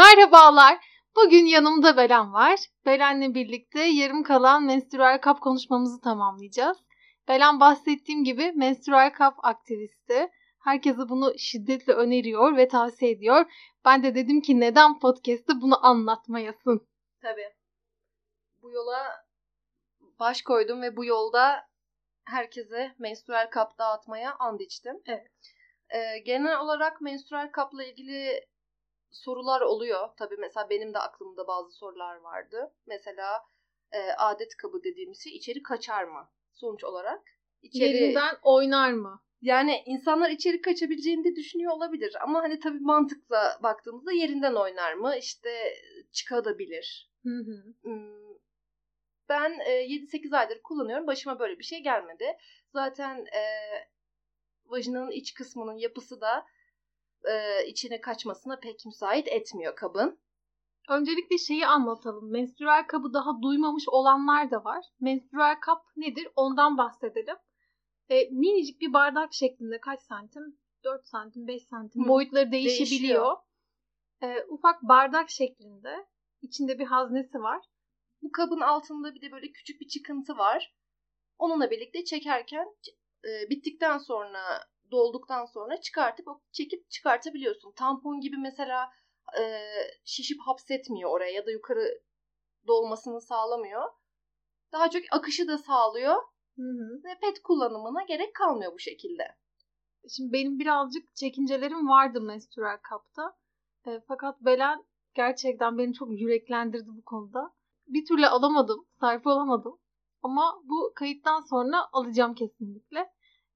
Merhabalar. Bugün yanımda Belen var. Belen'le birlikte yarım kalan menstrual kap konuşmamızı tamamlayacağız. Belen bahsettiğim gibi menstrual kap aktivisti. Herkese bunu şiddetle öneriyor ve tavsiye ediyor. Ben de dedim ki neden podcast'te bunu anlatmayasın? Tabii. Bu yola baş koydum ve bu yolda herkese menstrual kap dağıtmaya and içtim. Evet. Ee, genel olarak menstrual kapla ilgili sorular oluyor. Tabii mesela benim de aklımda bazı sorular vardı. Mesela e, adet kabı dediğimiz şey içeri kaçar mı? Sonuç olarak. içeri... Yerinden oynar mı? Yani insanlar içeri kaçabileceğini de düşünüyor olabilir. Ama hani tabii mantıkla baktığımızda yerinden oynar mı? İşte çıkabilir. Hı hı. Ben e, 7-8 aydır kullanıyorum. Başıma böyle bir şey gelmedi. Zaten e, vajinanın iç kısmının yapısı da e, içine kaçmasına pek müsait etmiyor kabın. Öncelikle şeyi anlatalım. Menstrüel kabı daha duymamış olanlar da var. Menstrüel kap nedir? Ondan bahsedelim. E, minicik bir bardak şeklinde kaç santim? 4 santim, 5 santim Hı. boyutları değişebiliyor. E, ufak bardak şeklinde. İçinde bir haznesi var. Bu kabın altında bir de böyle küçük bir çıkıntı var. Onunla birlikte çekerken e, bittikten sonra dolduktan sonra çıkartıp çekip çıkartabiliyorsun. Tampon gibi mesela e, şişip hapsetmiyor oraya ya da yukarı dolmasını sağlamıyor. Daha çok akışı da sağlıyor. Hı hı. Ve pet kullanımına gerek kalmıyor bu şekilde. Şimdi benim birazcık çekincelerim vardı menstrual kapta. E, fakat Belen gerçekten beni çok yüreklendirdi bu konuda. Bir türlü alamadım, sahip olamadım. Ama bu kayıttan sonra alacağım kesinlikle.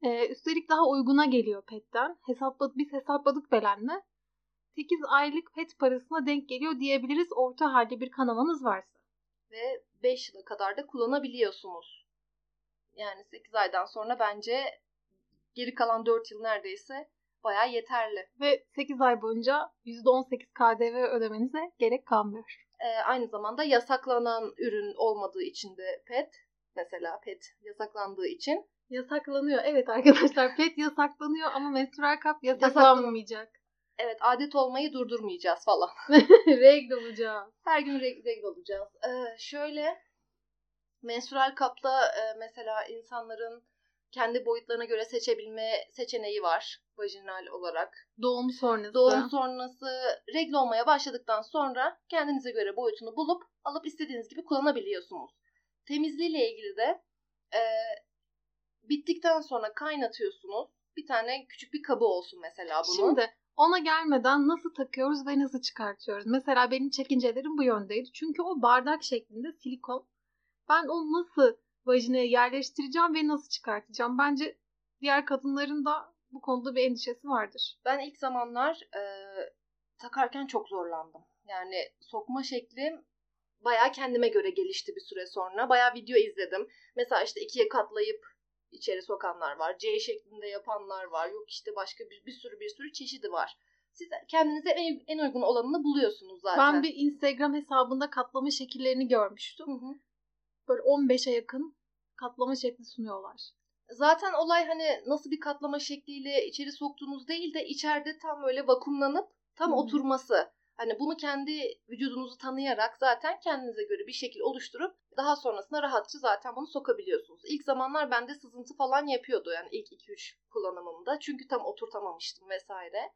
Ee, üstelik daha uyguna geliyor PET'ten. Hesapladık, biz hesapladık Belen'le. 8 aylık PET parasına denk geliyor diyebiliriz orta halde bir kanamanız varsa. Ve 5 yıla kadar da kullanabiliyorsunuz. Yani 8 aydan sonra bence geri kalan 4 yıl neredeyse bayağı yeterli. Ve 8 ay boyunca %18 KDV ödemenize gerek kalmıyor. Ee, aynı zamanda yasaklanan ürün olmadığı için de PET, mesela PET yasaklandığı için Yasaklanıyor. Evet arkadaşlar pet yasaklanıyor ama menstrual kap yasaklanmayacak. Evet adet olmayı durdurmayacağız falan. regl olacağız. Her gün regl, regl olacağız. Ee, şöyle menstrual kapta e, mesela insanların kendi boyutlarına göre seçebilme seçeneği var vajinal olarak. Doğum sonrası. Doğum sonrası regl olmaya başladıktan sonra kendinize göre boyutunu bulup alıp istediğiniz gibi kullanabiliyorsunuz. Temizliğiyle ilgili de e, bittikten sonra kaynatıyorsunuz. Bir tane küçük bir kabı olsun mesela bunun. Şimdi ona gelmeden nasıl takıyoruz ve nasıl çıkartıyoruz? Mesela benim çekincelerim bu yöndeydi. Çünkü o bardak şeklinde silikon. Ben onu nasıl vajinaya yerleştireceğim ve nasıl çıkartacağım? Bence diğer kadınların da bu konuda bir endişesi vardır. Ben ilk zamanlar e, takarken çok zorlandım. Yani sokma şeklim bayağı kendime göre gelişti bir süre sonra. Bayağı video izledim. Mesela işte ikiye katlayıp içeri sokanlar var. C şeklinde yapanlar var. Yok işte başka bir, bir sürü bir sürü çeşidi var. Siz kendinize en, en uygun olanını buluyorsunuz zaten. Ben bir Instagram hesabında katlama şekillerini görmüştüm. Hı hı. Böyle 15'e yakın katlama şekli sunuyorlar. Zaten olay hani nasıl bir katlama şekliyle içeri soktuğunuz değil de içeride tam öyle vakumlanıp tam hı oturması. Hani bunu kendi vücudunuzu tanıyarak zaten kendinize göre bir şekil oluşturup daha sonrasında rahatça zaten bunu sokabiliyorsunuz. İlk zamanlar bende sızıntı falan yapıyordu yani ilk 2-3 kullanımımda. Çünkü tam oturtamamıştım vesaire.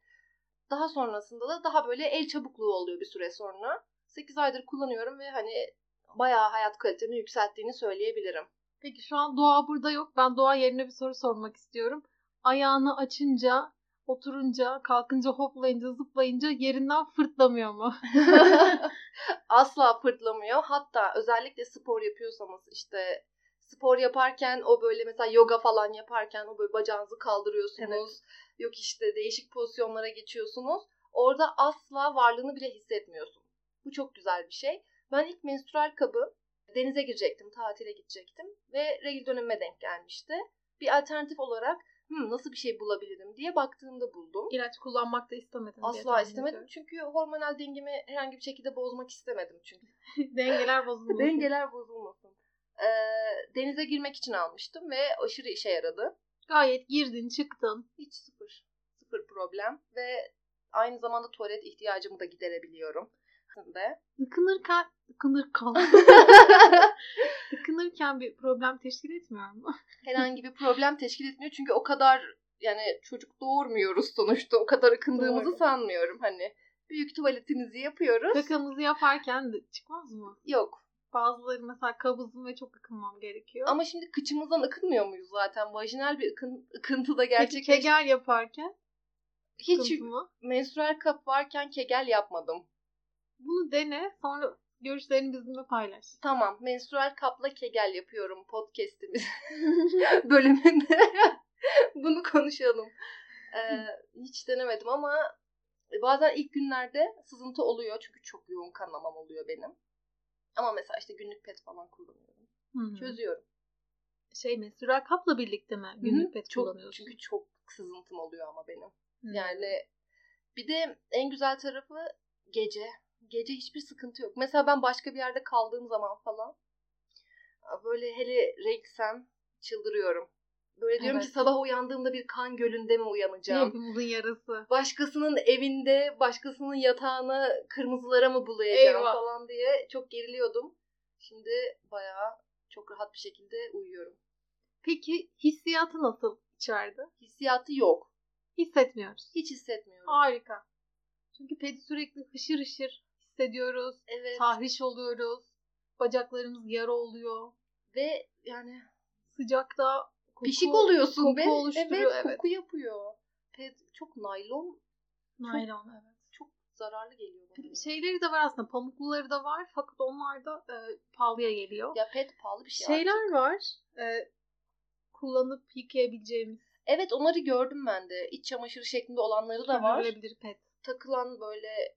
Daha sonrasında da daha böyle el çabukluğu oluyor bir süre sonra. 8 aydır kullanıyorum ve hani bayağı hayat kalitemi yükselttiğini söyleyebilirim. Peki şu an Doğa burada yok. Ben Doğa yerine bir soru sormak istiyorum. Ayağını açınca oturunca, kalkınca, hoplayınca, zıplayınca yerinden fırtlamıyor mu? Asla fırtlamıyor. Hatta özellikle spor yapıyorsanız işte spor yaparken o böyle mesela yoga falan yaparken o böyle bacağınızı kaldırıyorsunuz. Evet. Yok işte değişik pozisyonlara geçiyorsunuz. Orada asla varlığını bile hissetmiyorsun. Bu çok güzel bir şey. Ben ilk menstrual kabı denize girecektim, tatile gidecektim ve regl dönemime denk gelmişti. Bir alternatif olarak hmm, nasıl bir şey bulabilirim diye baktığımda buldum. İlaç kullanmak da istemedim. Asla istemedim. Çünkü hormonal dengemi herhangi bir şekilde bozmak istemedim çünkü. Dengeler bozulmasın. Dengeler bozulmasın. Ee, denize girmek için almıştım ve aşırı işe yaradı. Gayet girdin çıktın. Hiç sıfır. Sıfır problem ve aynı zamanda tuvalet ihtiyacımı da giderebiliyorum. De. Ikınırken, ıkınırken, ıkınırken bir problem teşkil etmiyor mu? Herhangi bir problem teşkil etmiyor. Çünkü o kadar yani çocuk doğurmuyoruz sonuçta. O kadar ıkındığımızı Doğru. sanmıyorum. Hani büyük tuvaletimizi yapıyoruz. Kakamızı yaparken çıkmaz mı? Yok. Bazıları mesela kabızım ve çok ıkınmam gerekiyor. Ama şimdi kıçımızdan ıkınmıyor muyuz zaten? Vajinal bir ıkın, ıkıntı da Peki gerçekleş... kegel yaparken Hiç mı? menstrual kap varken kegel yapmadım. Bunu dene sonra görüşlerini bizimle paylaş. Tamam. Menstrual kapla kegel yapıyorum podcast'imiz bölümünde. Bunu konuşalım. Ee, hiç denemedim ama bazen ilk günlerde sızıntı oluyor. Çünkü çok yoğun kanamam oluyor benim. Ama mesela işte günlük pet falan kullanıyorum. Hı-hı. Çözüyorum. Şey menstrual kapla birlikte mi günlük pet çok, kullanıyorsun? Çünkü çok sızıntım oluyor ama benim. Hı. Yani bir de en güzel tarafı gece. Gece hiçbir sıkıntı yok. Mesela ben başka bir yerde kaldığım zaman falan böyle hele renksem çıldırıyorum. Böyle diyorum ki Evet. sabah uyandığımda bir kan gölünde mi uyanacağım? Hepimizin yarası. Başkasının evinde, başkasının yatağını kırmızılara mı bulayacağım Eyvah. falan diye çok geriliyordum. Şimdi bayağı çok rahat bir şekilde uyuyorum. Peki hissiyatı nasıl içeride? Hissiyatı yok. Hissetmiyoruz. Hiç hissetmiyorum. Harika. Çünkü pedi sürekli hışır hışır hissediyoruz. Evet. Tahriş oluyoruz. Bacaklarımız yara oluyor. Ve yani Sıcakta koku, Pişik oluyorsun koku be. oluşturuyor. Evet, Evet. koku yapıyor. Ped çok naylon, Naylon evet. çok zararlı geliyor bana. Şeyleri de var aslında. Pamukluları da var. Fakat onlar da e, pahalıya geliyor. Ya pet pahalı bir şey Şeyler artık. var. e, kullanıp yıkayabileceğimiz. Evet onları gördüm ben de. İç çamaşırı şeklinde olanları da var. Sürdürülebilir pet. Takılan böyle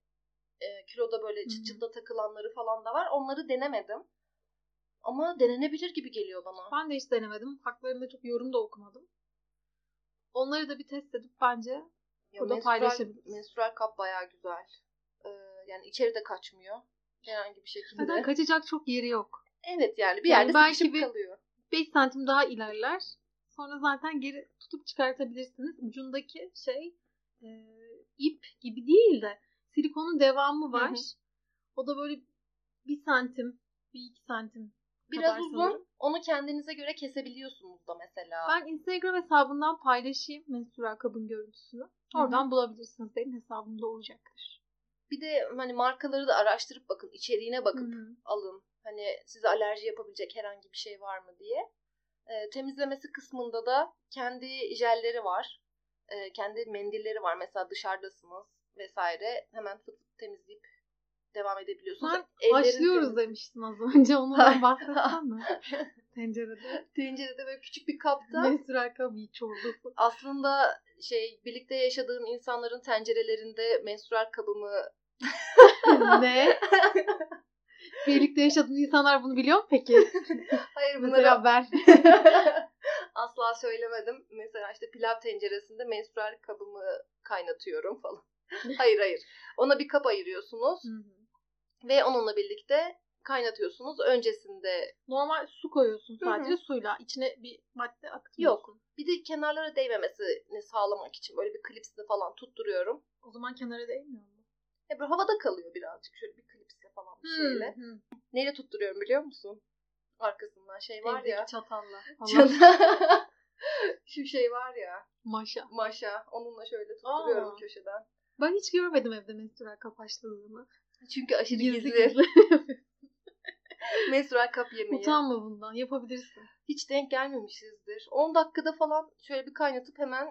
e, kiloda böyle çıt çıtla takılanları falan da var. Onları denemedim. Ama denenebilir gibi geliyor bana. Ben de hiç denemedim. Haklarında çok yorum da okumadım. Onları da bir test edip bence Ya burada menstrual- paylaşabiliriz. Menstrual kap bayağı güzel. Ee, yani içeri de kaçmıyor. Herhangi bir şekilde. zaten kaçacak çok yeri yok. Evet yani bir Yani yerde belki sıkışıp bir- kalıyor. 5 santim daha ilerler. Sonra zaten geri tutup çıkartabilirsiniz. Ucundaki şey e, ip gibi değil de silikonun devamı var. Hı hı. O da böyle bir santim, bir iki santim Biraz uzun. sanırım. Onu kendinize göre kesebiliyorsunuz da mesela. Ben Instagram hesabından paylaşayım menstrual kabın görüntüsünü. Oradan bulabilirsiniz. Benim hesabımda olacaktır. Bir de hani markaları da araştırıp bakın, içeriğine bakıp Hı hı. alın. Hani size alerji yapabilecek herhangi bir şey var mı diye. Ee, temizlemesi kısmında da kendi jelleri var. Ee, kendi mendilleri var. Mesela dışarıdasınız vesaire. Hemen fıt fıt temizleyip devam edebiliyorsunuz. Ellerin haşlıyoruz temiz- demiştin az önce. Ondan bahsetsen mi? Tencerede. Tencerede böyle küçük bir kapta. Menstrual kab iç çorbası. Aslında şey birlikte yaşadığım insanların tencerelerinde menstrual kabımı ne? Birlikte yaşadığın insanlar bunu biliyor mu peki? Hayır bunları Mesela ben. asla söylemedim. Mesela işte pilav tenceresinde menstrual kabımı kaynatıyorum falan. hayır hayır. Ona bir kap ayırıyorsunuz ve onunla birlikte kaynatıyorsunuz. Öncesinde Normal su koyuyorsun sadece Hı suyla. İçine bir madde akıtmıyorsun. bir de kenarlara değmemesini sağlamak için böyle bir klipsle falan tutturuyorum. O zaman kenara değmiyor mu? E böyle havada kalıyor birazcık şöyle bir klipsle falan bir şeyle. Hı. Neyle tutturuyorum biliyor musun? Arkasından şey var Evdeki ya. çatalla. Allah Çatal- Şu şey var ya. maşa. Maşa. Onunla şöyle tutturuyorum Aa. köşeden. Ben hiç görmedim evde menstrual kap haşladığını. Çünkü aşırı Gizli gizli. Menstrual kap yemeği. Utanma bundan. Yapabilirsin. Hiç denk gelmemişizdir. 10 dakikada falan şöyle bir kaynatıp hemen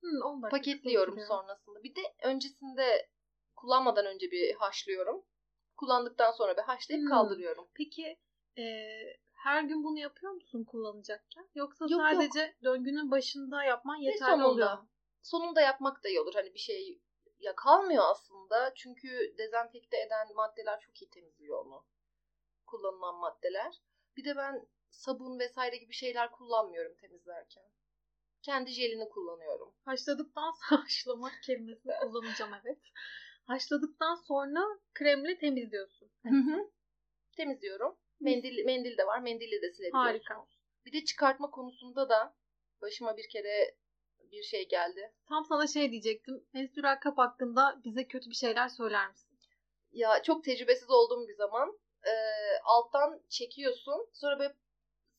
Hı, 10 dakika paketliyorum sonrasında. Bir de öncesinde kullanmadan önce bir haşlıyorum. Kullandıktan sonra bir haşlayıp Hmm. kaldırıyorum. Peki e, her gün bunu yapıyor musun kullanacakken? Yoksa Yok, sadece döngünün başında yapman yeterli oluyor mu? Sonunda yapmak da iyi olur. Hani bir şey ya kalmıyor aslında. Çünkü dezenfekte eden maddeler çok iyi temizliyor onu. Kullanılan maddeler. Bir de ben sabun vesaire gibi şeyler kullanmıyorum temizlerken. Kendi jelini kullanıyorum. Haşladıktan sonra haşlamak kelimesini kullanacağım evet. Haşladıktan sonra kremle temizliyorsun. Temizliyorum. Mendil, mendil de var. Mendille de silebiliyorsunuz. Harika. Bir de çıkartma konusunda da başıma bir kere bir şey geldi. Tam sana şey diyecektim. Menstrual kap hakkında bize kötü bir şeyler söyler misin? Ya çok tecrübesiz olduğum bir zaman e, alttan çekiyorsun. Sonra böyle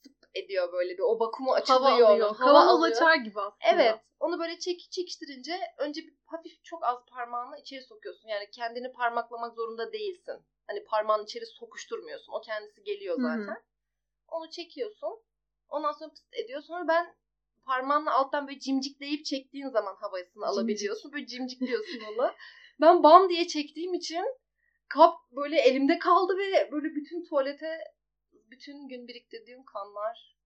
sıp ediyor böyle bir o vakumu açılıyor. Hava alıyor. Kavanoz alıyor. açar gibi aslında. Evet. Onu böyle çek, çekiştirince önce bir hafif çok az parmağını içeri sokuyorsun. Yani kendini parmaklamak zorunda değilsin. Hani parmağını içeri sokuşturmuyorsun. O kendisi geliyor zaten. Onu çekiyorsun. Ondan sonra pıst ediyor. Sonra ben parmağınla alttan böyle cimcikleyip çektiğin zaman havasını alabiliyorsun. Böyle cimcikliyorsun onu. Ben bam diye çektiğim için kap böyle elimde kaldı ve böyle bütün tuvalete bütün gün biriktirdiğim kanlar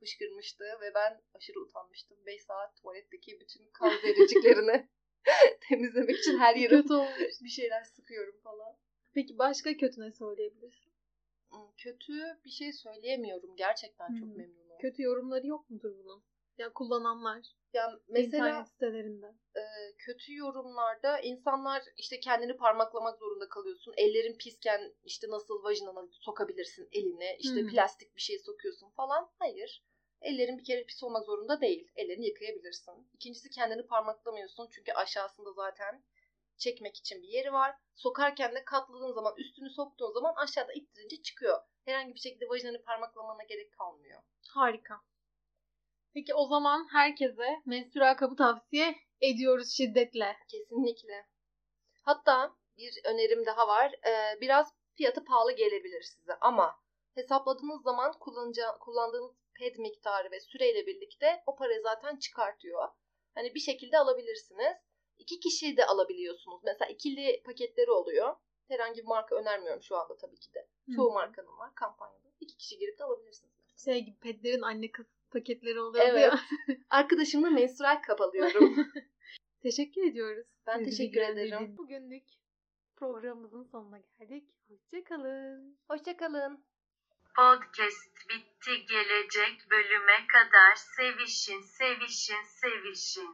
fışkırmıştı ve ben aşırı utanmıştım. 5 saat tuvaletteki bütün kan zerreciklerini temizlemek için her yere bir şeyler sıkıyorum falan. Peki başka kötü ne söyleyebilirsin? Hmm, Kötü bir şey söyleyemiyorum. Gerçekten çok Hmm. memnunum. Kötü yorumları yok mudur bunun? Ya kullananlar Ya mesela internet sitelerinde. e, kötü yorumlarda insanlar işte kendini parmaklamak zorunda kalıyorsun. Ellerin pisken işte nasıl vajinana sokabilirsin elini. işte hı. plastik bir şey sokuyorsun falan. Hayır. Ellerin bir kere pis olmak zorunda değil. Ellerini yıkayabilirsin. İkincisi kendini parmaklamıyorsun. Çünkü aşağısında zaten çekmek için bir yeri var. Sokarken de katladığın zaman üstünü soktuğun zaman aşağıda ittirince çıkıyor. Herhangi bir şekilde vajinanı parmaklamana gerek kalmıyor. Harika. Peki o zaman herkese menstrual kapı tavsiye ediyoruz şiddetle. Kesinlikle. Hatta bir önerim daha var. Ee, biraz fiyatı pahalı gelebilir size ama hesapladığınız zaman kullanıca- kullandığınız ped miktarı ve süreyle birlikte o parayı zaten çıkartıyor. Hani bir şekilde alabilirsiniz. İki kişi de alabiliyorsunuz. Mesela ikili paketleri oluyor. Herhangi bir marka önermiyorum şu anda tabii ki de. Çoğu Hı. markanın var kampanyada. İki kişi girip de alabilirsiniz. Şey gibi pedlerin anne kız paketleri oluyor Evet. ya. Arkadaşımla menstrual kap alıyorum. Teşekkür ediyoruz. Ben Bizi teşekkür ederim. Bugünlük programımızın sonuna geldik. Hoşçakalın. Hoşçakalın. Podcast bitti gelecek bölüme kadar sevişin sevişin sevişin.